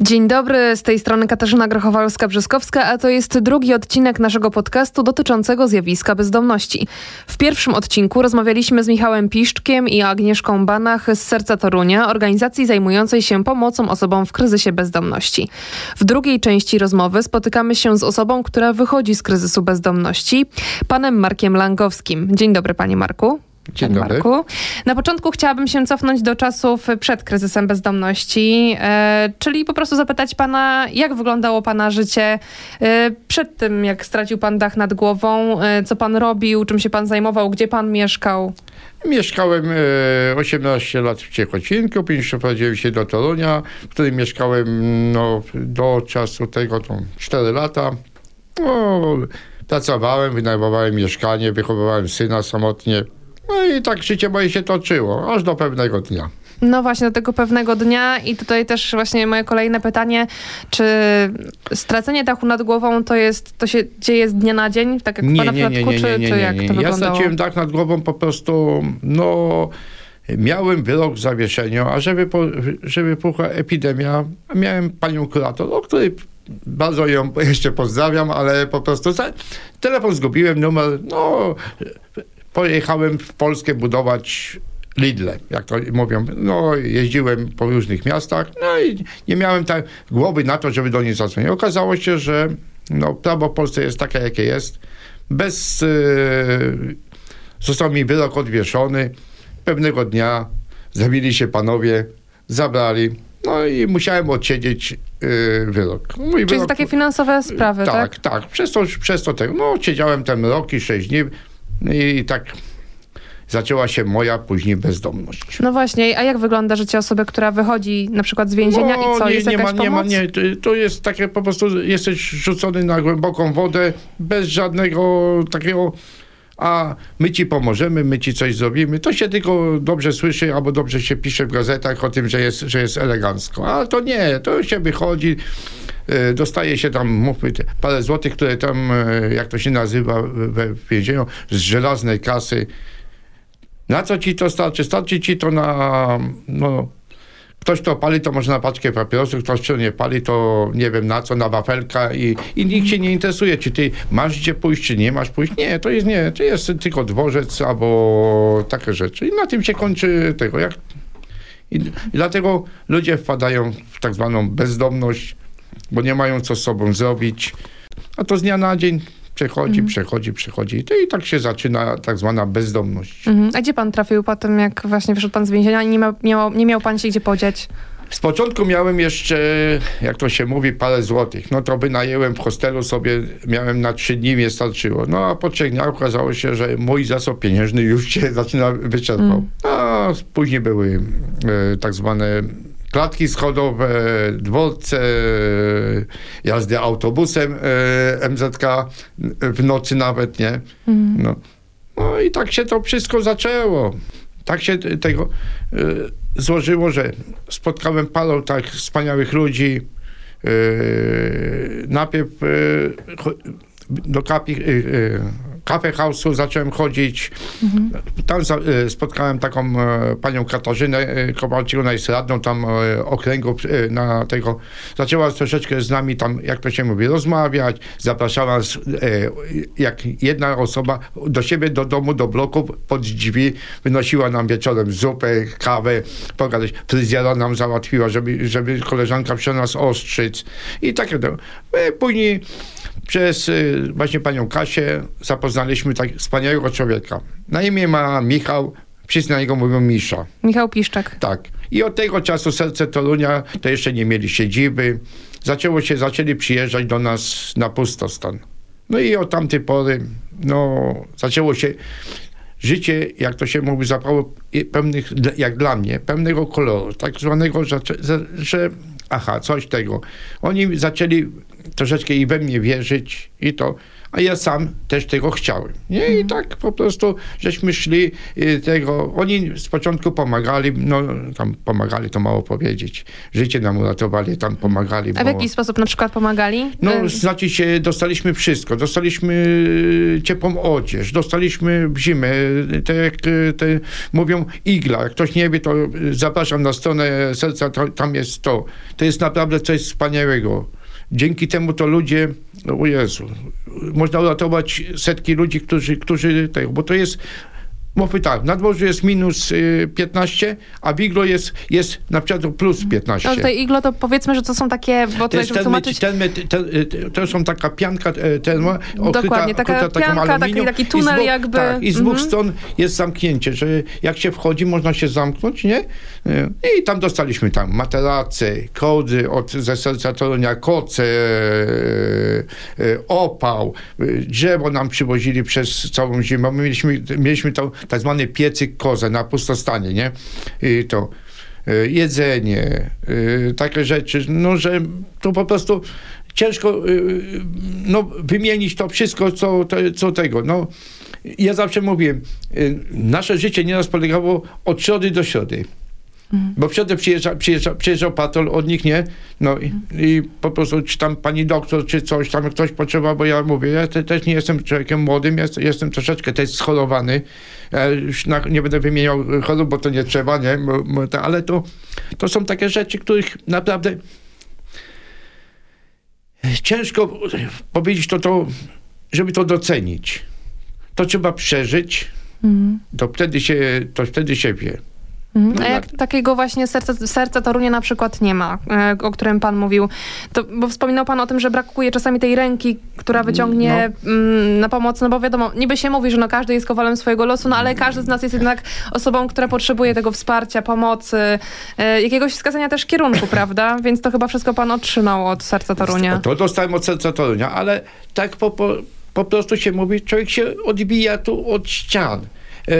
Dzień dobry, z tej strony Katarzyna Grochowalska-Brzyskowska, a to jest drugi odcinek naszego podcastu dotyczącego zjawiska bezdomności. W pierwszym odcinku rozmawialiśmy z Michałem Piszczkiem i Agnieszką Banach z Serca Torunia, organizacji zajmującej się pomocą osobom w kryzysie bezdomności. W drugiej części rozmowy spotykamy się z osobą, która wychodzi z kryzysu bezdomności, panem Markiem Langowskim. Dzień dobry, panie Marku. Dzień Panie dobry. Marku. Na początku chciałabym się cofnąć do czasów przed kryzysem bezdomności, e, czyli po prostu zapytać pana, jak wyglądało pana życie e, przed tym, jak stracił pan dach nad głową, e, co pan robił, czym się pan zajmował, gdzie pan mieszkał. Mieszkałem e, 18 lat w Ciechocinku, później przeprowadziłem się do Torunia, w którym mieszkałem no, do czasu tego, to 4 lata. No, pracowałem, wynajmowałem mieszkanie, wychowywałem syna samotnie. No i tak życie moje się toczyło, aż do pewnego dnia. No właśnie, do tego pewnego dnia i tutaj też właśnie moje kolejne pytanie, czy stracenie dachu nad głową to jest, to się dzieje z dnia na dzień, tak jak w pana przypadku, czy, czy jak to Ja wyglądało? straciłem dach nad głową po prostu, no... Miałem wyrok w zawieszeniu, a żeby, po, żeby wybuchła epidemia, miałem panią kurator, o której bardzo ją jeszcze pozdrawiam, ale po prostu za, telefon zgubiłem, numer, no pojechałem w Polskę budować Lidle, jak to mówią. No, jeździłem po różnych miastach, no i nie miałem tak głowy na to, żeby do niej zadzwonić. Okazało się, że no, prawo w Polsce jest takie, jakie jest. Bez... Yy, został mi wyrok odwieszony. Pewnego dnia zabili się panowie, zabrali, no i musiałem odsiedzieć yy, wyrok. Mój Czyli wyrok, takie finansowe sprawy, tak? tak, tak. Przez to, przez to tego. No, siedziałem ten rok i sześć dni i tak zaczęła się moja później bezdomność. No właśnie, a jak wygląda życie osoby, która wychodzi na przykład z więzienia i co, No, nie, jest nie jakaś ma, nie ma, pomoc? nie. To- jest takie po prostu, jesteś rzucony na głęboką wodę, bez żadnego takiego, a my ci pomożemy, my ci coś zrobimy. To się tylko dobrze słyszy, albo dobrze się pisze w gazetach o tym, że jest, że jest elegancko. A to nie, to się wychodzi, dostaje się tam, mówmy, parę złotych, które tam, e, jak to się nazywa we w więzieniu, z żelaznej kasy. Na co ci to starczy? Starczy ci to na, no, Ktoś to pali, to może na paczkę papierosów, ktoś to nie pali, to nie wiem na co, na wafelka i, i nikt się nie interesuje, czy ty masz gdzie pójść, czy nie masz pójść. Nie, to jest nie, to jest tylko dworzec albo takie rzeczy. I na tym się kończy tego. Jak, i, I dlatego ludzie wpadają w tak zwaną bezdomność, bo nie mają co z sobą zrobić. A to z dnia na dzień przechodzi, przechodzi, przechodzi. I to i tak się zaczyna tak zwana bezdomność. Mhm. A gdzie pan trafił po tym, jak właśnie wyszedł pan z więzienia i nie, ma, nie, miał, nie miał pan się gdzie podziać? Z początku miałem jeszcze, jak to się mówi, parę złotych. No to wynajęłem w hostelu sobie, miałem na trzy dni, mnie starczyło. No a po trzech dniach okazało się, że mój zasób pieniężny już się zaczyna wyczerpał. A później były e, tak zwane klatki schodowe, dworce, e, jazdy autobusem e, MZK w nocy nawet, nie? No. no i tak się to wszystko zaczęło. Tak się tego e, złożyło, że spotkałem paru tak wspaniałych ludzi. Najpierw do kapi, kafe house'u zacząłem chodzić. Tam za, e, spotkałem taką e, panią Katarzynę e, Kowalczyk, ona jest radną tam okręgu na tego. Zaczęła troszeczkę z nami tam, jak to się mówi, rozmawiać. Zapraszała e, jak jedna osoba do siebie, do domu, do bloku, pod drzwi. Wynosiła nam wieczorem zupę, kawę, pogadać. Fryzjera nam załatwiła, żeby, żeby koleżanka przyszła nas ostrzyc. I takie Później przez y, właśnie panią Kasię zapoznaliśmy tak wspaniałego człowieka. Na imię ma Michał, wszyscy na niego mówią Misza. Michał Piszczek. Tak. I od tego czasu Serce Torunia to jeszcze nie mieli siedziby. Zaczęło się, zaczęli przyjeżdżać do nas na pustostan. No i od tamtej pory, no, zaczęło się życie, jak to się mówi, zabrało pewnych, jak dla mnie, pewnego koloru, tak zwanego, że, że aha, coś tego. Oni zaczęli troszeczkę i we mnie wierzyć i to, a ja sam też tego chciałem. Nie? I tak po prostu żeśmy szli y, tego, oni z początku pomagali, no tam pomagali, to mało powiedzieć. Życie nam uratowali, tam pomagali. A w jaki sposób na przykład pomagali? no, Y, znaczy się, dostaliśmy wszystko. Dostaliśmy e, ciepłą odzież, dostaliśmy w zimę, tak jak te, mówią, igla. Jak ktoś nie wie, to zapraszam na stronę serca, to, tam jest to. To jest naprawdę coś wspaniałego. Dzięki temu to ludzie, o Jezu, można uratować setki ludzi, którzy, którzy tego, bo to jest, mówmy tak, na dworzu jest minus e, 15, a w iglo jest, jest na przykład plus 15. No tutaj iglo to powiedzmy, że to są takie, bo To jest termy, tłumaczyć... termy, te, te, to są taka pianka e, termo, okryta, Dokładnie, taka okryta pianka, taki- taki tunel jakby. Tak, i z dwóch Mhm. stron jest zamknięcie, że jak się wchodzi, można się zamknąć, nie? E, I tam dostaliśmy tam materace, kody od ze serca Torunia, koce, e, opał, drzewo nam przywozili przez całą zimę. My mieliśmy, mieliśmy tam tak zwany piecyk kozę na pustostanie, nie? I to e, jedzenie, e, takie rzeczy, no że to po prostu ciężko e, no, wymienić to wszystko, co, co tego. No, ja zawsze mówię, nasze życie nieraz polegało od środy do środy. Bo w środę przyjeżdża, przyjeżdża, przyjeżdżał patrol, od nich nie. No i, i po prostu, czy tam pani doktor, czy coś tam ktoś potrzeba, bo ja mówię, ja te, też nie jestem człowiekiem młodym, jestem, jestem troszeczkę też schorowany. Ja już na, nie będę wymieniał chorób, bo to nie trzeba, nie? Ale to, to są takie rzeczy, których naprawdę ciężko powiedzieć to, to, żeby to docenić. To trzeba przeżyć, Mhm. to wtedy się, to wtedy się wie. Mhm. No A jak takiego właśnie serca, serca Torunia na przykład nie ma, e, o którym pan mówił, to, bo wspominał pan o tym, że brakuje czasami tej ręki, która wyciągnie mm, na pomoc, no bo wiadomo, niby się mówi, że no każdy jest kowalem swojego losu, no ale każdy z nas jest jednak osobą, która potrzebuje tego wsparcia, pomocy, e, jakiegoś wskazania też kierunku, prawda? Więc to chyba wszystko pan otrzymał od serca Torunia. To dostałem od serca Torunia, ale tak po, po, po prostu się mówi, człowiek się odbija tu od ścian. E,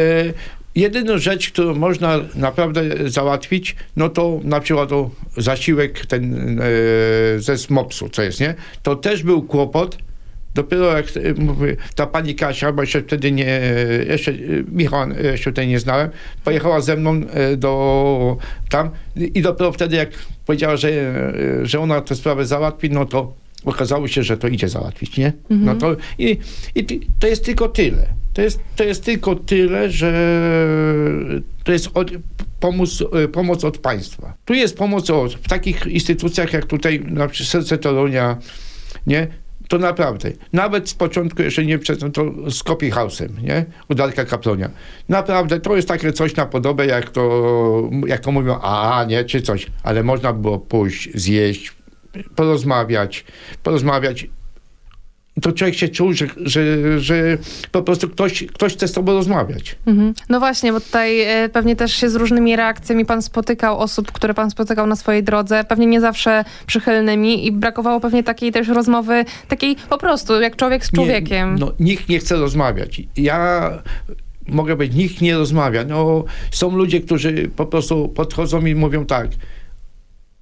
jedyną rzecz, którą można naprawdę załatwić, no to na przykład o zasiłek ten e, ze SMOPS-u, co jest, nie? To też był kłopot. Dopiero jak e, mówię, ta pani Kasia, bo jeszcze wtedy nie, jeszcze e, Michała e, jeszcze tutaj nie znałem, pojechała ze mną e, do tam i dopiero wtedy jak powiedziała, że, e, że ona tę sprawę załatwi, no to okazało się, że to idzie załatwić, nie? No to, i, i to jest tylko tyle. To jest, to jest tylko tyle, że to jest od, pomoc, e, pomoc od państwa. Tu jest pomoc od, w takich instytucjach jak tutaj na przykład Serce Torunia, nie? To naprawdę. Nawet z początku jeszcze nie przez no to z Copy House'em, nie? U Darka Kaplonia. Naprawdę to jest takie coś na podobę, jak to, jak to mówią, a nie, czy coś. Ale można było pójść, zjeść, porozmawiać, porozmawiać. To człowiek się czuł, że, że, że po prostu ktoś, ktoś chce z tobą rozmawiać. Mhm. No właśnie, bo tutaj e, pewnie też się z różnymi reakcjami pan spotykał, osób, które pan spotykał na swojej drodze, pewnie nie zawsze przychylnymi i brakowało pewnie takiej też rozmowy, takiej po prostu, jak człowiek z człowiekiem. Nie, no, nikt nie chce rozmawiać. Ja mogę być, nikt nie rozmawia. No, są ludzie, którzy po prostu podchodzą i mówią tak.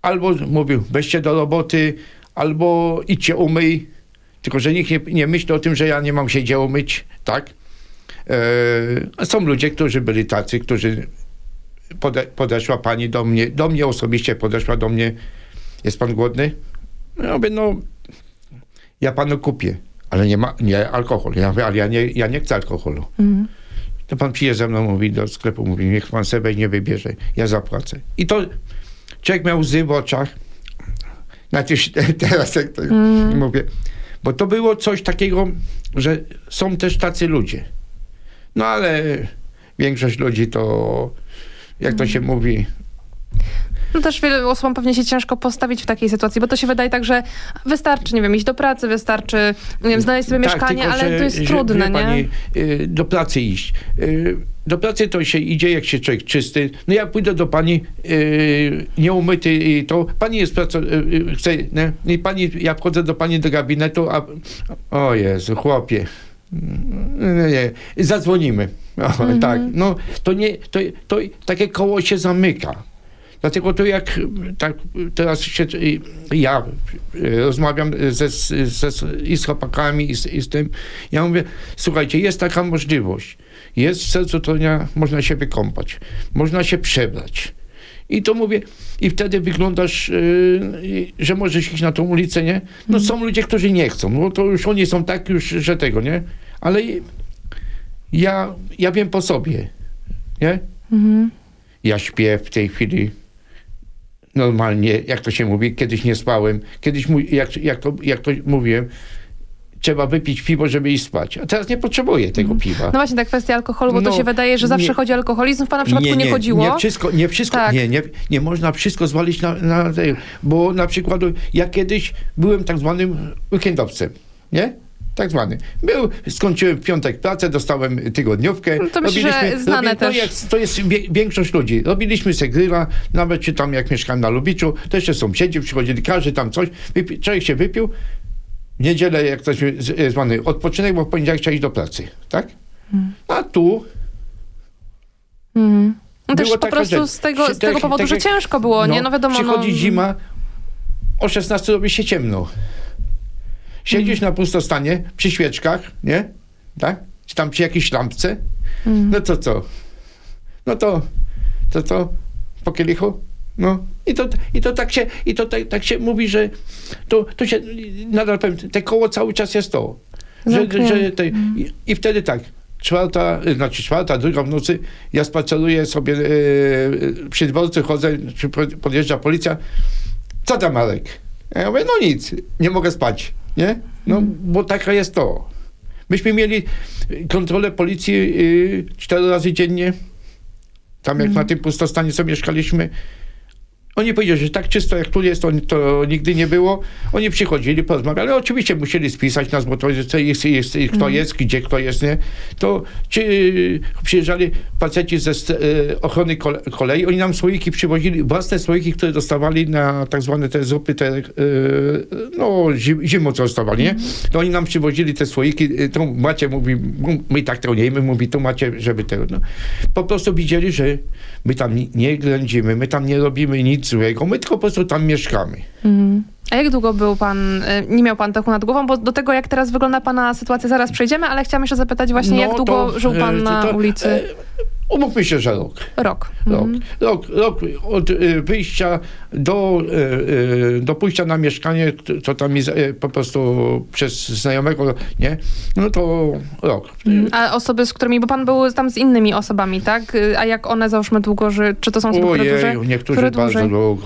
Albo mówił, weźcie do roboty, albo idźcie umyj. Tylko, że nikt nie, nie myśli o tym, że ja nie mam się gdzie umyć, tak? E, są ludzie, którzy byli tacy, którzy pode, podeszła pani do mnie, do mnie osobiście podeszła do mnie, jest pan głodny? Ja mówię, no ja panu kupię, ale nie ma, nie alkohol. Ja mówię, ale ja nie, ja nie chcę alkoholu. Mhm. To pan przyjedzie ze mną, mówi do sklepu, mówi, niech pan sobie nie wybierze, ja zapłacę. I to człowiek miał łzy w oczach. Znaczy teraz jak to mówię. Bo to było coś takiego, że są też tacy ludzie. No ale większość ludzi to, jak to się mówi, No też wielu osobom pewnie się ciężko postawić w takiej sytuacji, bo to się wydaje tak, że wystarczy, nie wiem, iść do pracy, wystarczy, nie wiem, znaleźć sobie mieszkanie, Tak, tylko, ale że- to jest że, trudne, nie? Pani, y, do pracy iść. Do pracy to się idzie, jak się człowiek czysty. No ja pójdę do pani y, nieumyty i to pani jest praca, y, y, chce, nie? I pani, ja wchodzę do pani do gabinetu, a o Jezu, chłopie. Nie, nie. Zadzwonimy. O, Tak, no to nie, to, to takie koło się zamyka. Dlatego to jak tak teraz się, ja rozmawiam ze, ze, i z chłopakami, i z, i z tym, ja mówię, słuchajcie, jest taka możliwość. Jest w sercu Torunia, można się wykąpać, można się przebrać. I to mówię, i wtedy wyglądasz, yy, że możesz iść na tą ulicę, nie? No są ludzie, którzy nie chcą, no to już oni są tak już, że tego, nie? Ale ja, ja wiem po sobie, nie? Mhm. Ja śpię w tej chwili normalnie, jak to się mówi, kiedyś nie spałem, kiedyś, jak, jak, to, jak to mówiłem, trzeba wypić piwo, żeby iść spać. A teraz nie potrzebuję tego piwa. No właśnie, ta kwestia alkoholu, bo to No, się wydaje, że zawsze nie- chodzi o alkoholizm. W pana przypadku nie, chodziło. Nie wszystko, nie wszystko, Tak. nie, nie, nie można wszystko zwalić na, na bo na przykład ja kiedyś byłem tak zwanym weekendowcem, nie? Tak zwany. Był, skończyłem w piątek pracę, dostałem tygodniówkę. No to myślę, że znane też. No jak, to jest większość ludzi. Robiliśmy se grilla, nawet czy tam jak mieszkałem na Lubiczu, to jeszcze sąsiedzi przychodzili, każdy tam coś, wypi, człowiek się wypił, niedzielę, jak ktoś z- zwany odpoczynek, bo w poniedziałek trzeba iść do pracy, tak? Hmm. A tu. No też po prostu rzecz. z tego, z tego powodu, tak że ciężko było, nie? No wiadomo, Przychodzi no, zima, o 16 robi się ciemno. Siedzisz Mhm. na pustostanie, przy świeczkach, nie? Tak? Czy tam przy jakiejś lampce. Mhm. No to co? No to, to co? Po kielichu? No. I to, i to tak się, i to tak, tak się mówi, że to, to się, nadal powiem, te koło cały czas jest to. Że, że te, i, I wtedy tak, czwarta, znaczy czwarta, druga w nocy, ja spaceruję sobie e, przy dworcu, chodzę, podjeżdża policja. Co tam, Marek? Ja mówię, no nic, nie mogę spać, nie? No, bo taka jest to. Myśmy mieli kontrolę policji y, cztery razy dziennie. Tam jak na tym pustostanie sobie mieszkaliśmy. Oni powiedzieli, że tak czysto jak tu jest, to, to nigdy nie było. Oni przychodzili, porozmawiali. Ale oczywiście musieli spisać nas, bo to jest, jest, jest, kto jest, gdzie kto jest, nie? To ci, przyjeżdżali faceci ze e, ochrony kole, kolei. Oni nam słoiki przywozili, własne słoiki, które dostawali na tak zwane te zupy, te, e, no zim, zimą co dostawali, nie? To oni nam przywozili te słoiki. e, To macie, mówi, my tak to nie jemy, mówi, tu macie, żeby tego, no. Po prostu widzieli, że my tam nie- nie ględzimy, my tam nie robimy nic złego, my tylko po prostu tam mieszkamy. Mhm. A jak długo był pan, y, nie miał pan dachu nad głową? Bo do tego, jak teraz wygląda pana sytuacja, zaraz przejdziemy, ale chciałam jeszcze zapytać właśnie, jak długo to, żył pan e, na to- to, ulicy? Umówmy się, że rok. Rok. Rok, Mhm. rok, rok od e, wyjścia do, e, e, do pójścia na mieszkanie, co tam jest po prostu przez znajomego, nie? No to rok. A osoby, z którymi, bo pan był tam z innymi osobami, tak? Y, A jak one, załóżmy, długo ży... Czy to są osoby, które dłużej? Ojej, niektórzy bardzo długo.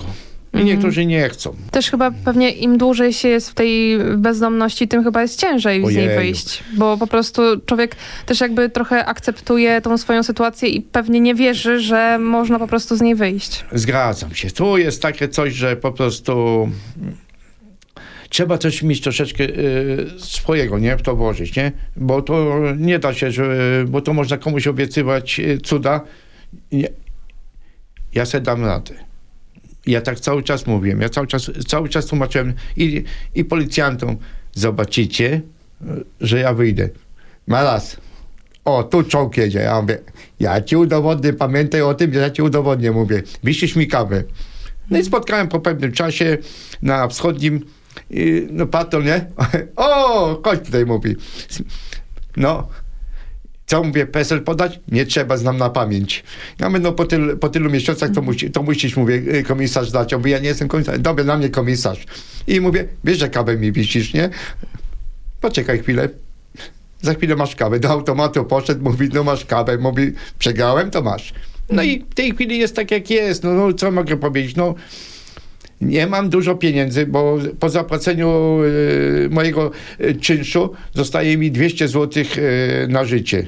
I Mhm. niektórzy nie chcą. Też chyba pewnie im dłużej się jest w tej bezdomności, tym chyba jest ciężej z niej wyjść. Bo po prostu człowiek też jakby trochę akceptuje tą swoją sytuację i pewnie nie wierzy, że można po prostu z niej wyjść. Zgadzam się. Tu jest takie coś, że po prostu trzeba coś mieć troszeczkę y, swojego, nie? W to włożyć, nie? Bo to nie da się, że, bo to można komuś obiecywać y, cuda. Nie. Ja se dam radę. Ja tak cały czas mówiłem. Ja cały czas, cały czas tłumaczyłem i, i policjantom, zobaczycie, y, że ja wyjdę. Malas. O, tu czołg jedzie. Ja mówię, ja ci udowodnię, pamiętaj o tym, że ja ci udowodnię, mówię. Wyścisz mi kawę. No i spotkałem po pewnym czasie na wschodnim, y, no patrol, nie? O, chodź tutaj, mówi. No, co mówię, PESEL podać? Nie trzeba, znam na pamięć. Ja mówię, no po, tylu, po tylu miesiącach to, musi, to musisz, mówię, y, komisarz dać. Ja mówię, ja nie jestem komisarz. Dobra, na mnie komisarz. I mówię, wiesz, że kawę mi wisisz, nie? Poczekaj chwilę. Za chwilę masz kawę. Do automatu poszedł, mówi, no masz kawę. Mówi, przegrałem, to masz. No i w tej chwili jest tak, jak jest. No, no co mogę powiedzieć? No, nie mam dużo pieniędzy, bo po zapłaceniu y, mojego y, czynszu zostaje mi 200 zł y, na życie.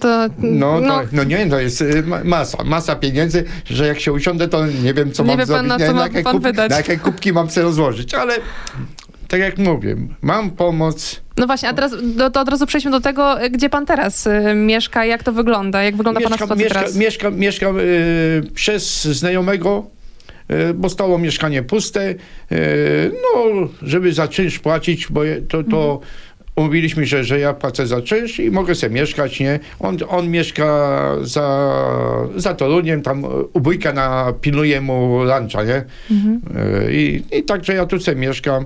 To, No, no, to, no nie, to jest y, ma- masa, masa pieniędzy, że jak się usiądę, to nie wiem, co Nie mam wie pan, zrobić. na co ma jakie pan na jakie kubki mam sobie rozłożyć, ale tak jak mówię, mam pomoc, no właśnie, a teraz do, to od razu przejdźmy do tego, gdzie pan teraz y, mieszka, jak to wygląda, jak wygląda pana Mieszkam, sytuacja mieszka, teraz? mieszkam, mieszkam y, przez znajomego, y, bo stało mieszkanie puste. Y, no, żeby za czynsz płacić, bo to, to umówiliśmy się, że ja płacę za czynsz i mogę sobie mieszkać, nie? On, on mieszka za, za Toruniem, tam u wujka na, pilnuje mu luncha, nie? E, I, I także ja tu sobie mieszkam.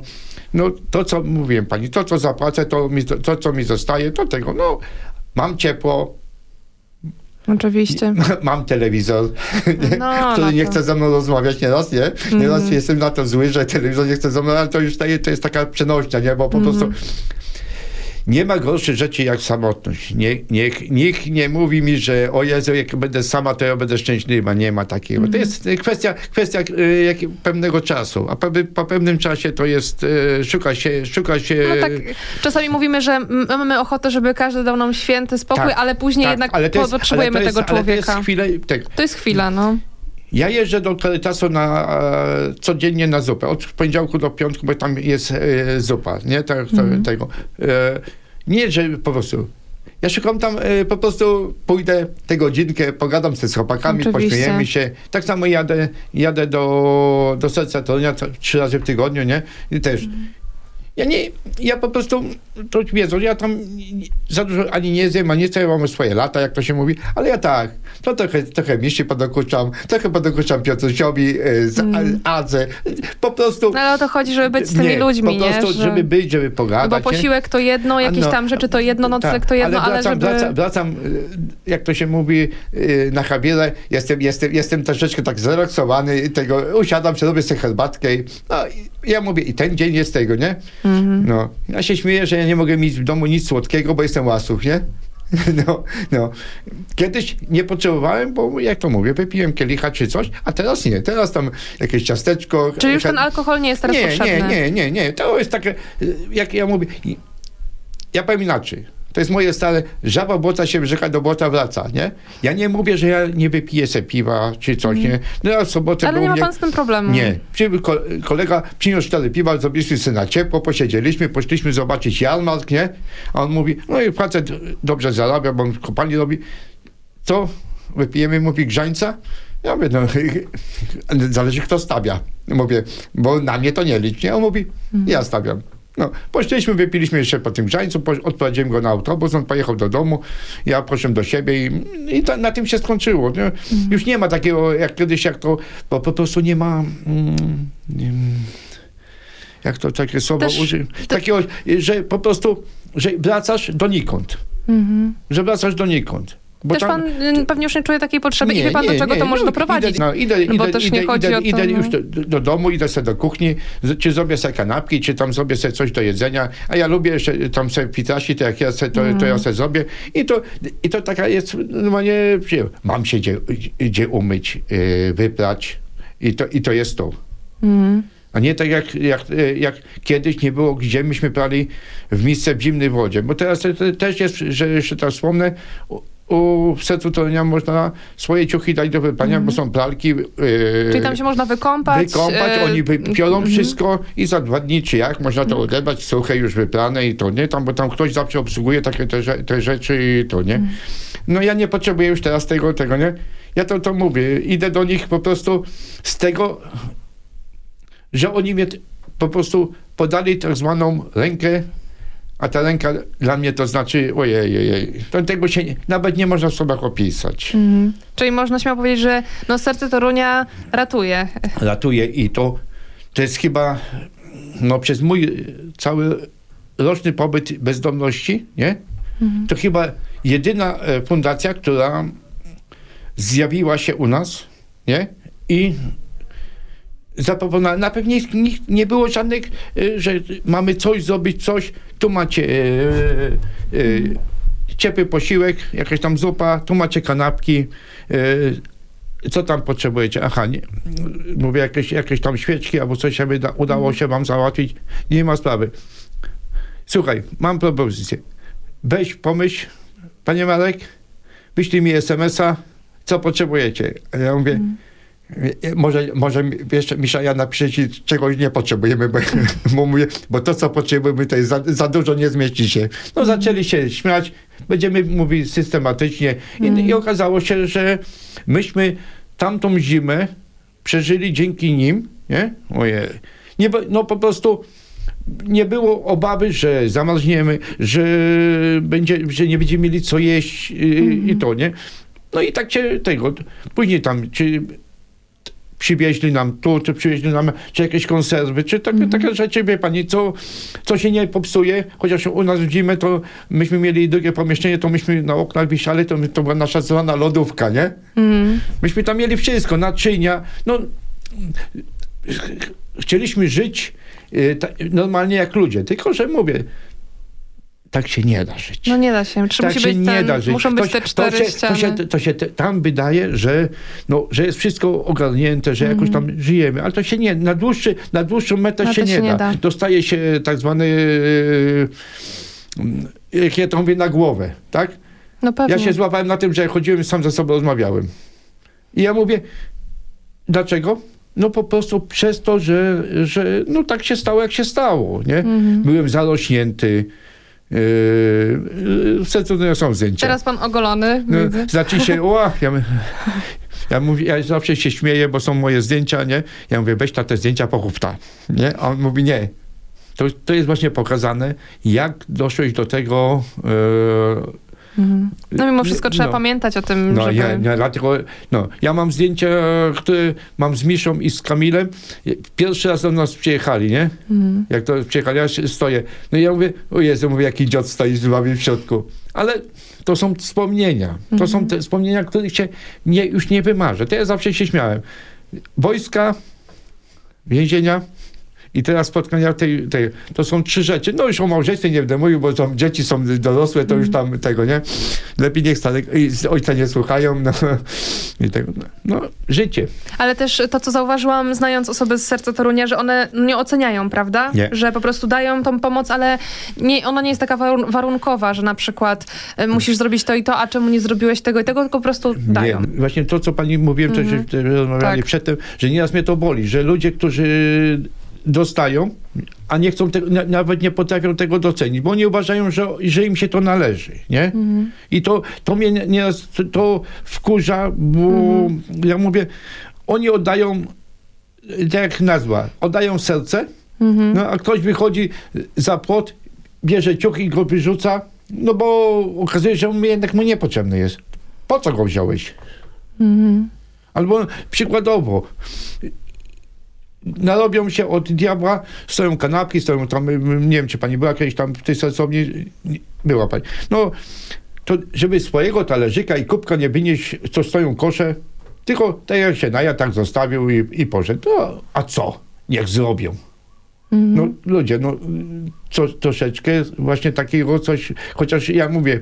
No to, co mówiłem pani, to, co zapłacę, to, mi, to co mi zostaje, to tego, no, mam ciepło, Oczywiście. mam telewizor, No, który no nie chce ze mną rozmawiać nieraz, nie? Nieraz jestem na to zły, że telewizor nie chce ze mną, ale to już to jest taka przenośnia, nie? Bo po prostu nie ma gorszej rzeczy jak samotność. Nie, niech, nikt nie mówi mi, że o Jezu, jak będę sama, to ja będę szczęśliwa. Nie ma takiego. To jest y, kwestia, kwestia y, jak, pewnego czasu, a po, pewnym czasie to jest, y, szuka się, szuka się... No tak, czasami mówimy, że mamy ochotę, żeby każdy dał nam święty spokój, Tak, ale później tak, jednak ale jest- potrzebujemy ale jest- tego ale to człowieka. jest chwilę, tak, To jest chwila, no. Ja jeżdżę do Caritasu na, e, codziennie na zupę. Od poniedziałku do piątku, bo tam jest e, zupa, nie? Tak, to, tego. E, nie, że po prostu. Ja szukam tam, e, po prostu pójdę tę godzinkę, pogadam sobie z chłopakami, pośmiejemy się. Tak samo jadę, jadę do, do serca Torunia trzy razy w tygodniu, nie? I też. Ja nie, ja po prostu, to wiedzą, ja tam za dużo ani nie zjem, ani nie chcę, ja mam swoje lata, jak to się mówi, ale ja tak, to trochę, trochę miści podokuczam, trochę podokuczam Piotrusiowi, e, z Mm. Adze, po prostu... No ale o to chodzi, żeby być z tymi nie, ludźmi, po prostu, nie? Że- żeby być, żeby No pogadać. bo posiłek to jedno, jakieś No, tam rzeczy to jedno, nocleg tak, to jedno, ale, wracam, żeby... wracam, wracam, y, jak to się mówi, y, na Javierę, jestem, jestem, jestem troszeczkę tak zrelaksowany, tego, usiadam, sobie robię sobie herbatkę i no, i ja mówię, i ten dzień jest tego, nie? Mhm. No, ja się śmieję, że ja nie mogę mieć w domu nic słodkiego, bo jestem łasuch, nie? No, no. Kiedyś nie potrzebowałem, bo jak to mówię, wypiłem kielicha czy coś, a teraz nie. Teraz tam jakieś ciasteczko. Czyli już her- ten alkohol nie jest teraz nie, potrzebny. nie, nie, nie, nie. To jest takie, y, jak ja mówię, ja powiem inaczej. To jest moje stare, żaba błota się rzeka do błota wraca, nie? Ja nie mówię, że ja nie wypiję se piwa czy coś, nie? No ja w sobotę Ale nie ma mnie- pan z tym problemu. nie. Kolega, przyniósł cztery piwa, zrobiliśmy sobie na ciepło, posiedzieliśmy, poszliśmy zobaczyć jarmark, nie? A on mówi, no i facet dobrze zarabia, bo on kopalni robi. Co? Wypijemy, mówi, grzańca? Ja mówię, no, zależy kto stawia. Mówię, bo na mnie to nie licz, nie? On mówi, ja stawiam. No, poszliśmy, wypiliśmy jeszcze po tym grzańcu, po, odprowadziłem go na autobus, on pojechał do domu, ja poszedłem do siebie i, i to, na tym się skończyło. Nie? Już nie ma takiego, jak kiedyś, jak to, bo po prostu nie ma... Mm, nie, jak to takie słowo użyć? Takiego, że po prostu, że wracasz donikąd. Mhm. Że wracasz donikąd. Bo Też tam- pan y, pewnie już nie czuje takiej potrzeby i wie pan, do czego to może no, doprowadzić. Idę, no, idę, No bo też nie chodzi idę, o to, idę no. już do, do domu, idę sobie do kuchni, czy zrobię sobie kanapki, czy tam zrobię sobie coś do jedzenia, a ja lubię jeszcze tam sobie pitasi, to jak ja sobie, to, to Mhm. ja sobie zrobię i to, i to taka jest normalnie. Mam się gdzie, gdzie umyć, yy, wyprać i to, i to jest to. Mhm. A nie tak jak, jak, jak kiedyś nie było, gdzie myśmy prali w miejsce w zimnej wodzie. Bo teraz te- te- też jest, że jeszcze tak wspomnę, u, Torunia można swoje ciuchy dać do wyprania, bo są pralki. Yy, Mhm. Czyli tam się można wykąpać. wykąpać, y, oni wypiorą mhm. wszystko i za dwa dni czy jak można to odebrać suche już wyprane i to nie, tam, bo tam ktoś zawsze obsługuje takie te, te rzeczy i to nie. Mhm. No ja nie potrzebuję już teraz tego, tego nie. Ja to, to mówię, idę do nich po prostu z tego, że oni mnie po prostu podali tak zwaną rękę, a ta ręka dla mnie to znaczy, ojej, ojej, to tego się nie, nawet nie można w słowach opisać. Mhm. Czyli można śmiało powiedzieć, że no, serce Torunia ratuje. ratuje i to, to jest chyba no, przez mój cały roczny pobyt bezdomności, nie? To chyba jedyna e, fundacja, która zjawiła się u nas, nie? I zaproponowała, na pewno nikt, nie było żadnych, e, że mamy coś zrobić, coś, tu macie e, e, ciepły posiłek, jakaś tam zupa, tu macie kanapki, e, co tam potrzebujecie? Aha, nie, mówię, jakieś, jakieś tam świeczki albo coś się wyda, udało się wam załatwić, nie ma sprawy. Słuchaj, mam propozycję. Weź, pomyśl, panie Marek, wyślij mi SMS-a, co potrzebujecie. A ja mówię, e, może, może jeszcze Misza, ja napiszę ci, czegoś nie potrzebujemy, bo, bo mówię, bo to, co potrzebujemy, to jest za, za dużo, nie zmieści się. No zaczęli się śmiać, będziemy mówić systematycznie i, i okazało się, że myśmy tamtą zimę przeżyli dzięki nim, nie? Ojej. Nie, no po prostu nie było obawy, że zamarzniemy, że, będzie, że nie będziemy mieli co jeść y, i to, nie? No i tak się tego, później tam, czy przywieźli nam tu, czy przywieźli nam, czy jakieś konserwy, czy tak, takie rzeczy, wie pani, co, co się nie popsuje, chociaż u nas w zimę to myśmy mieli drugie pomieszczenie, to myśmy na oknach wisiali, to, to była nasza zwana lodówka, nie? Mm. Myśmy tam mieli wszystko, naczynia, no chcieliśmy żyć y, ta, normalnie jak ludzie, tylko że mówię, tak się nie da żyć. No nie da się. Czy tak musi się być nie ten, da żyć. muszą być te cztery to się, ściany. To się, to się te- tam wydaje, że, no, że jest wszystko ogarnięte, że jakoś tam żyjemy, ale to się nie, na, dłuższy, na dłuższą metę No się, nie, da. da. Dostaje się tak zwany, yy, jak ja to mówię, na głowę, tak? No pewnie. Ja się złapałem na tym, że chodziłem sam ze sobą rozmawiałem. I ja mówię, dlaczego? No po prostu przez to, że, że no tak się stało, jak się stało, nie? Mhm. Byłem zarośnięty. Yy, yy, to są zdjęcia. Teraz pan ogolony, No, znaczy się, o, ja, ja, mówię, ja zawsze się śmieję, bo są moje zdjęcia, nie? Ja mówię, weź ta te zdjęcia pochówta, nie? A on mówi, nie. To, to jest właśnie pokazane, jak doszłeś do tego, e, Mhm. No mimo wszystko trzeba no. pamiętać o tym, no, żeby... ja, ja, dlatego, no, ja mam zdjęcia, które mam z Miszą i z Kamilem. Pierwszy raz do nas przyjechali, nie? Mhm. Jak to przyjechali, ja stoję. No i ja mówię, o Jezu, mówię, jaki dziot stoi z wami w środku. Ale to są wspomnienia. To są te wspomnienia, których się nie, już nie wymarzę. To ja zawsze się śmiałem. Wojska, więzienia i teraz spotkania tej, tej. To są trzy rzeczy. No już o małżeństwie nie będę mówił, bo tam dzieci są dorosłe, to już tam tego, nie? Lepiej niech z ojca nie słuchają. No, i tego, no, życie. Ale też to, co zauważyłam, znając osoby z serca Torunia, że one nie oceniają, prawda? Nie. Że po prostu dają tą pomoc, ale nie, ona nie jest taka warun- warunkowa, że na przykład e, musisz zrobić to i to, a czemu nie zrobiłeś tego i tego, tylko po prostu dają. Nie, właśnie to, co pani mówiłem, Mhm. że że rozmawiali Tak. przedtem, że nieraz mnie to boli, że ludzie, którzy dostają, a nie chcą tego, na- nawet nie potrafią tego docenić, bo oni uważają, że, że im się to należy, nie? Mhm. I to, to mnie nieraz to, wkurza, bo Mhm. ja mówię, oni oddają, tak jak nazwa, oddają serce, Mhm. no, a ktoś wychodzi za płot, bierze ciuch i go wyrzuca, no bo okazuje się, że on jednak mu niepotrzebny jest. Po co go wziąłeś? Mhm. Albo przykładowo, narobią się od diabła, stoją kanapki, stoją tam, nie wiem, czy pani była kiedyś tam w tej sensowni, Nie, była pani. No, to żeby swojego talerzyka i kubka nie wynieść, co stoją kosze, tylko jak się naja, tak zostawił i, i poszedł. No, a co? Niech zrobią. No ludzie, no co, troszeczkę właśnie takiego coś, chociaż ja mówię,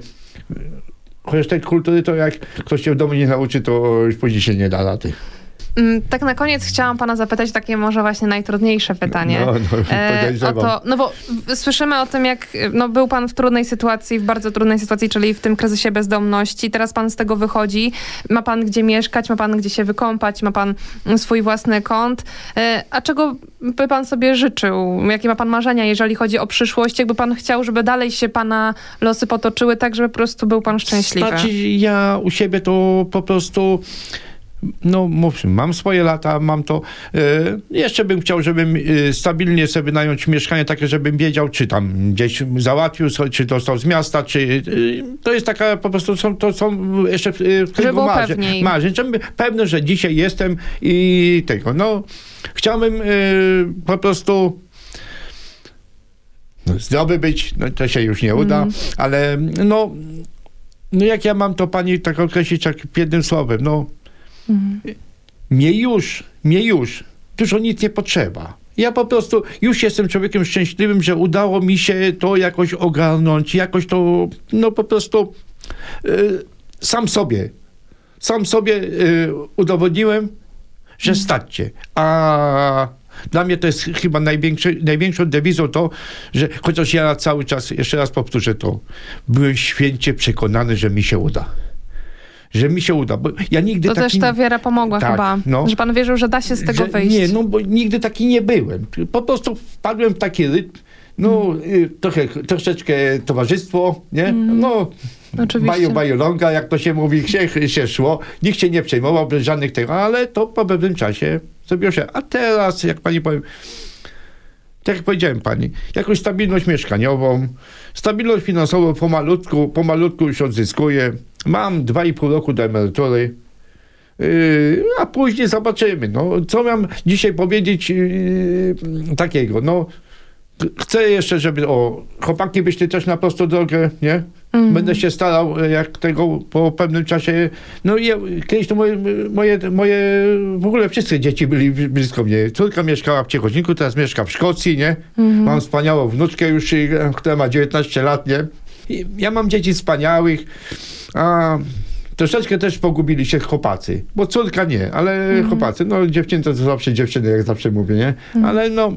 chociaż tej kultury to jak ktoś się w domu nie nauczy, to już później się nie da rady. Mm, Tak na koniec chciałam pana zapytać takie może właśnie najtrudniejsze pytanie. No, no, E, o to, no bo słyszymy o tym, jak no, był pan w trudnej sytuacji, w bardzo trudnej sytuacji, czyli w tym kryzysie bezdomności. Teraz pan z tego wychodzi. Ma pan gdzie mieszkać, ma pan gdzie się wykąpać, ma pan swój własny kąt. E, a czego by pan sobie życzył? Jakie ma pan marzenia, jeżeli chodzi o przyszłość? Jakby pan chciał, żeby dalej się pana losy potoczyły tak, żeby po prostu był pan szczęśliwy? Znaczy ja u siebie to po prostu no mówmy, mam swoje lata, mam to. E, jeszcze bym chciał, żebym e, stabilnie sobie wynająć mieszkanie takie, żebym wiedział, czy tam gdzieś załatwił, czy dostał z miasta, czy e, to jest taka po prostu, są, to są jeszcze w, kręgu marzeń, marzeń, żebym pewny, że dzisiaj jestem i tego, no chciałbym po prostu no, zdrowy być, no to się już nie uda, Mhm. ale no, no jak ja mam to pani tak określić tak jednym słowem, no Mhm. mnie już, mnie już, dużo nic nie potrzeba. Ja po prostu już jestem człowiekiem szczęśliwym, że udało mi się to jakoś ogarnąć, jakoś to, no po prostu y, sam sobie, sam sobie y, udowodniłem, że staćcie. A dla mnie to jest chyba największą dewizą to, że chociaż ja cały czas, jeszcze raz powtórzę to, byłem święcie przekonany, że mi się uda. Że mi się uda, bo ja nigdy To taki... też ta wiara pomogła Tak, chyba, no. że pan wierzył, że da się z tego wyjść. Nie, no bo nigdy taki nie byłem. Po prostu wpadłem w taki rytm, no y, trochę, troszeczkę towarzystwo, nie? No, Oczywiście. baju, baju longa, jak to się mówi, się, się szło. Nikt się nie przejmował bez żadnych tego, ale to po pewnym czasie zrobiło się. A teraz, jak pani powiem, tak jak powiedziałem pani, jakąś stabilność mieszkaniową, stabilność finansową pomalutku, pomalutku już odzyskuję. Mam 2,5 roku do emerytury. Yy, a później zobaczymy. No, co mam dzisiaj powiedzieć yy, takiego? No, chcę jeszcze, żeby o, chłopaki byście też na prostą drogę, nie? Będę się starał, e, jak tego po pewnym czasie. No i ja, kiedyś to moje, moje, moje, w ogóle wszyscy dzieci byli blisko mnie. Córka mieszkała w Ciechocinku, teraz mieszka w Szkocji, nie? Mam wspaniałą wnuczkę już, która ma 19 lat, nie? I ja mam dzieci wspaniałych, a troszeczkę też pogubili się chłopacy, bo córka nie, ale chłopacy, no dziewczyny to zawsze dziewczyny, jak zawsze mówię, nie? Ale no,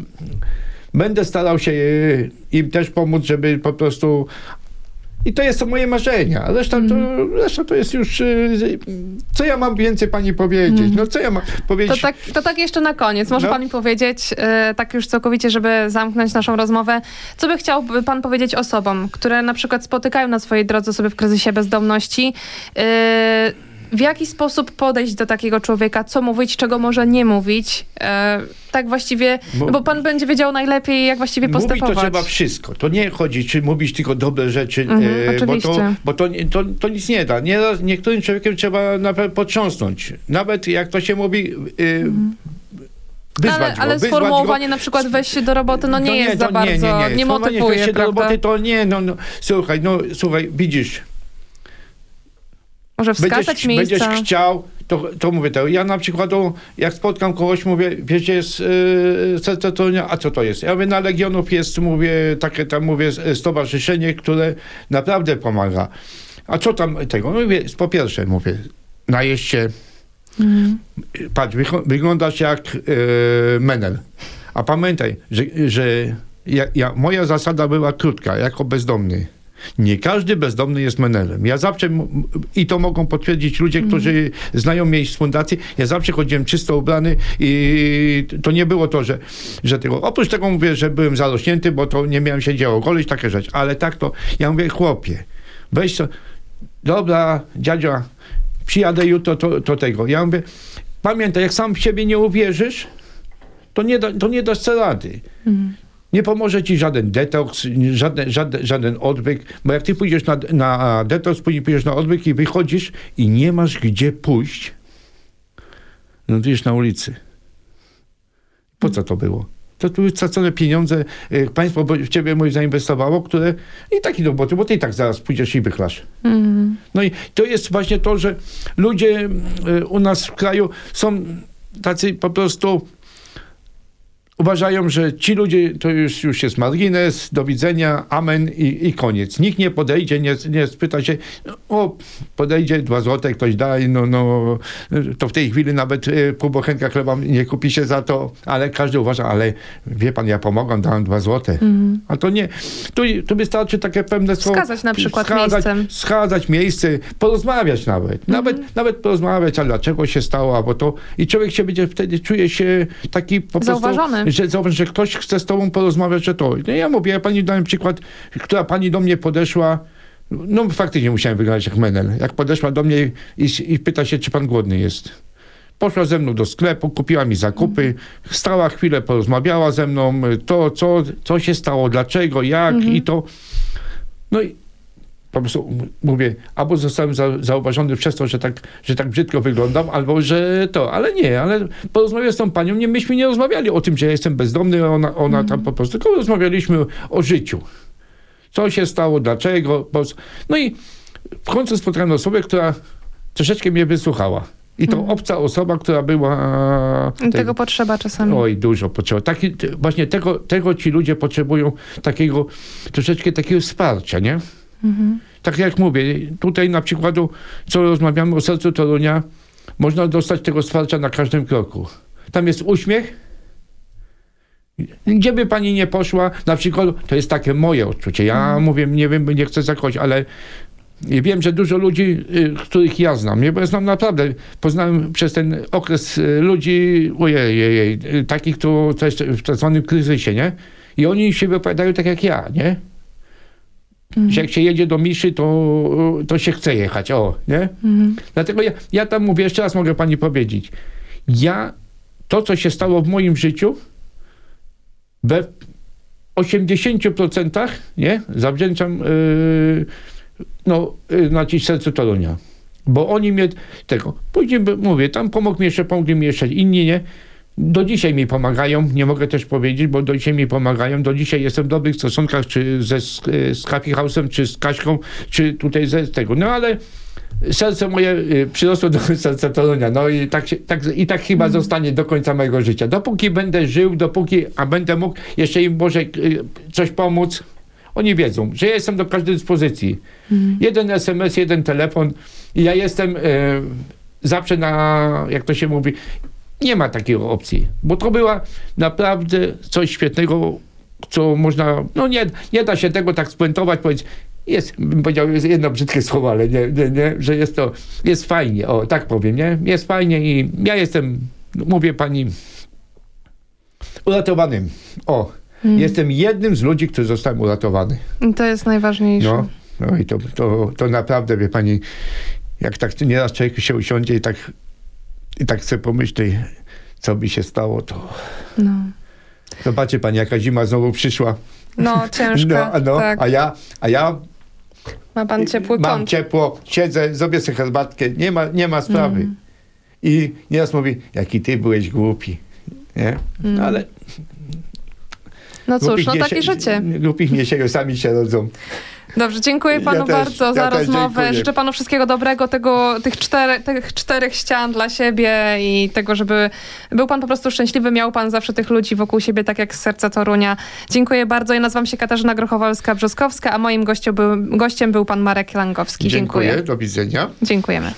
będę starał się y, im też pomóc, żeby po prostu i to jest to moje marzenia. Reszta, to, reszta to jest już. y, Co ja mam więcej pani powiedzieć? No co ja mam To powiedzieć? tak, to tak jeszcze na koniec. Może No. pan mi powiedzieć, e, tak już całkowicie, żeby zamknąć naszą rozmowę, co by chciał pan powiedzieć osobom, które na przykład spotykają na swojej drodze sobie w kryzysie bezdomności? e, w jaki sposób podejść do takiego człowieka? Co mówić, czego może nie mówić? E, tak właściwie, no bo pan będzie wiedział najlepiej, jak właściwie Mówić postępować. to trzeba wszystko. To nie chodzi, czy mówić tylko dobre rzeczy, Mhm, e, bo, to, bo to, nie- to, to nic nie da. Nieraz niektórym człowiekiem trzeba naprawdę potrząsnąć. Nawet jak to się mówi, e, wyzwać ale, go. ale wyzwać sformułowanie na przykład weź się do roboty, no nie To jest za bardzo, nie, Sformułowanie motywuje, weź się do prawda? roboty, to nie, no, no słuchaj, no słuchaj, widzisz, Może wskazać będziesz, miejsca. będziesz chciał, to, to mówię to. Ja na przykład, jak spotkam kogoś, mówię, wiesz, gdzie jest yy, serce Torunia, a co to jest? Ja mówię, na Legionów jest, mówię, takie tam, mówię, s- stowarzyszenie, które naprawdę pomaga. A co tam tego? No Mówię, po pierwsze, mówię, najeść się, Mhm. patrz, wyglądasz jak yy, menel. A pamiętaj, że, że ja, ja, moja zasada była krótka, jako bezdomny. Nie każdy bezdomny jest menelem. Ja zawsze, i to mogą potwierdzić ludzie, którzy znają mnie z fundacji, ja zawsze chodziłem czysto ubrany i to nie było to, że, że tego. Oprócz tego mówię, że byłem zarośnięty, bo to nie miałem się działo golić, takie rzeczy. Ale tak to, ja mówię, chłopie, weź to, dobra, dziadzia, przyjadę jutro, to, to tego. Ja mówię, pamiętaj, jak sam w siebie nie uwierzysz, to nie, da, to nie dasz rady. Nie pomoże ci żaden detoks, żaden, żaden, żaden odwyk, bo jak ty pójdziesz na, na detoks, później pójdziesz na odwyk i wychodzisz i nie masz gdzie pójść, no to na ulicy. Po co to było? To tu stracone pieniądze, y, państwo w ciebie mój zainwestowało, które i taki do roboty, bo ty i tak zaraz pójdziesz i wychlasz. Mhm. No i to jest właśnie to, że ludzie y, u nas w kraju są tacy po prostu uważają, że ci ludzie to już, już jest margines, do widzenia, amen i, i koniec. Nikt nie podejdzie, nie, nie spyta się, o, podejdzie, dwa złote ktoś daje, no, no, to w tej chwili nawet pół bochenka chleba nie kupi się za to, ale każdy uważa, ale wie pan, ja pomogłem, dałem dwa złote. A to nie, tu, tu wystarczy takie pewne słowo. Wskazać na przykład wskazać, miejsce. wskazać miejsce, porozmawiać nawet. Nawet, nawet porozmawiać, a dlaczego się stało, albo to. I człowiek się będzie wtedy czuje się taki po Zauważony. prostu, że, że ktoś chce z tobą porozmawiać, że to. No ja mówię, ja pani dałem przykład, która pani do mnie podeszła, no faktycznie musiałem wyglądać jak menel. Jak podeszła do mnie i, i pyta się, czy pan głodny jest. Poszła ze mną do sklepu, kupiła mi zakupy, stała chwilę, porozmawiała ze mną, to, co, co się stało, dlaczego, jak i to. No i po prostu mówię, albo zostałem za, zauważony przez to, że tak, że tak brzydko wyglądam, albo że to, ale nie, ale porozmawiałem z tą panią, nie, myśmy nie rozmawiali o tym, że ja jestem bezdomny, ona, ona tam po prostu, tylko rozmawialiśmy o życiu. Co się stało, dlaczego, no i w końcu spotkałem osobę, która troszeczkę mnie wysłuchała. I to obca osoba, która była... I Tego potrzeba czasami. Oj, dużo potrzeba. Taki, właśnie tego, tego ci ludzie potrzebują, takiego, troszeczkę takiego wsparcia, nie? Tak jak mówię, tutaj na przykładu, co rozmawiamy o sercu Torunia, można dostać tego wsparcia na każdym kroku. Tam jest uśmiech. Gdzie by pani nie poszła, na przykład, to jest takie moje odczucie. Ja mówię, nie wiem, nie chcę zakończyć, ale wiem, że dużo ludzi, y, których ja znam, nie? bo ja znam naprawdę, poznałem przez ten okres y, ludzi, ojej, ojej, y, takich, jest w tak zwanym kryzysie, nie? I oni się wypowiadają tak jak ja, nie? Że jak się jedzie do Miszy, to, to się chce jechać, o, nie? Dlatego ja, ja tam mówię, jeszcze raz mogę pani powiedzieć, ja, to co się stało w moim życiu, we, 80% nie, zawdzięczam yy, no, yy, znaczy sercu Torunia. Bo oni mnie tego. Później mówię, tam pomógł mi jeszcze, pomogli mi jeszcze inni, nie? Do dzisiaj mi pomagają, nie mogę też powiedzieć, bo do dzisiaj mi pomagają. Do dzisiaj jestem w dobrych stosunkach, czy ze, z, z Coffee House'em, czy z Kaśką, czy tutaj ze tego. No ale serce moje y, przyrosło do serca Torunia. No i tak, się, tak, i tak chyba zostanie do końca mojego życia. Dopóki będę żył, dopóki, a będę mógł jeszcze im może y, coś pomóc, oni wiedzą, że ja jestem do każdej dyspozycji. Jeden SMS, jeden telefon i ja jestem y, zawsze na, jak to się mówi, nie ma takiej opcji, bo to była naprawdę coś świetnego, co można, no nie, nie da się tego tak spuentować, powiedzieć, jest, bym powiedział, jest jedno brzydkie słowo, ale nie, nie, nie, że jest to, jest fajnie, o, tak powiem, nie? Jest fajnie i ja jestem, mówię pani, uratowanym. O, jestem jednym z ludzi, który zostałem uratowany. I to jest najważniejsze. No, no i to, to, to naprawdę, wie pani, jak tak nieraz człowiek się usiądzie i tak, i tak sobie pomyśli, co by się stało, to No, zobaczy pani, jaka zima znowu przyszła. no ciężka. No, no, tak. a ja, a ja Ma pan ciepły mam kąt. ciepło, siedzę, zrobię sobie herbatkę, nie ma, nie ma sprawy. Mm. I nieraz mówi, jaki ty byłeś głupi. Nie? Mm. Ale No cóż, no takie życie. Głupich nie sieją, sami się rodzą. Dobrze, dziękuję panu Ja też- bardzo za ja też rozmowę. dziękuję. Życzę panu wszystkiego dobrego, tego, tych, cztery, tych czterech ścian dla siebie i tego, żeby był pan po prostu szczęśliwy, miał pan zawsze tych ludzi wokół siebie, tak jak z serca Torunia. Dziękuję bardzo. Ja nazywam się Katarzyna Grochowalska-Brzoskowska, a moim gościem był, gościem był pan Marek Langowski. Dziękuję, Dziękuję. do widzenia. Dziękujemy.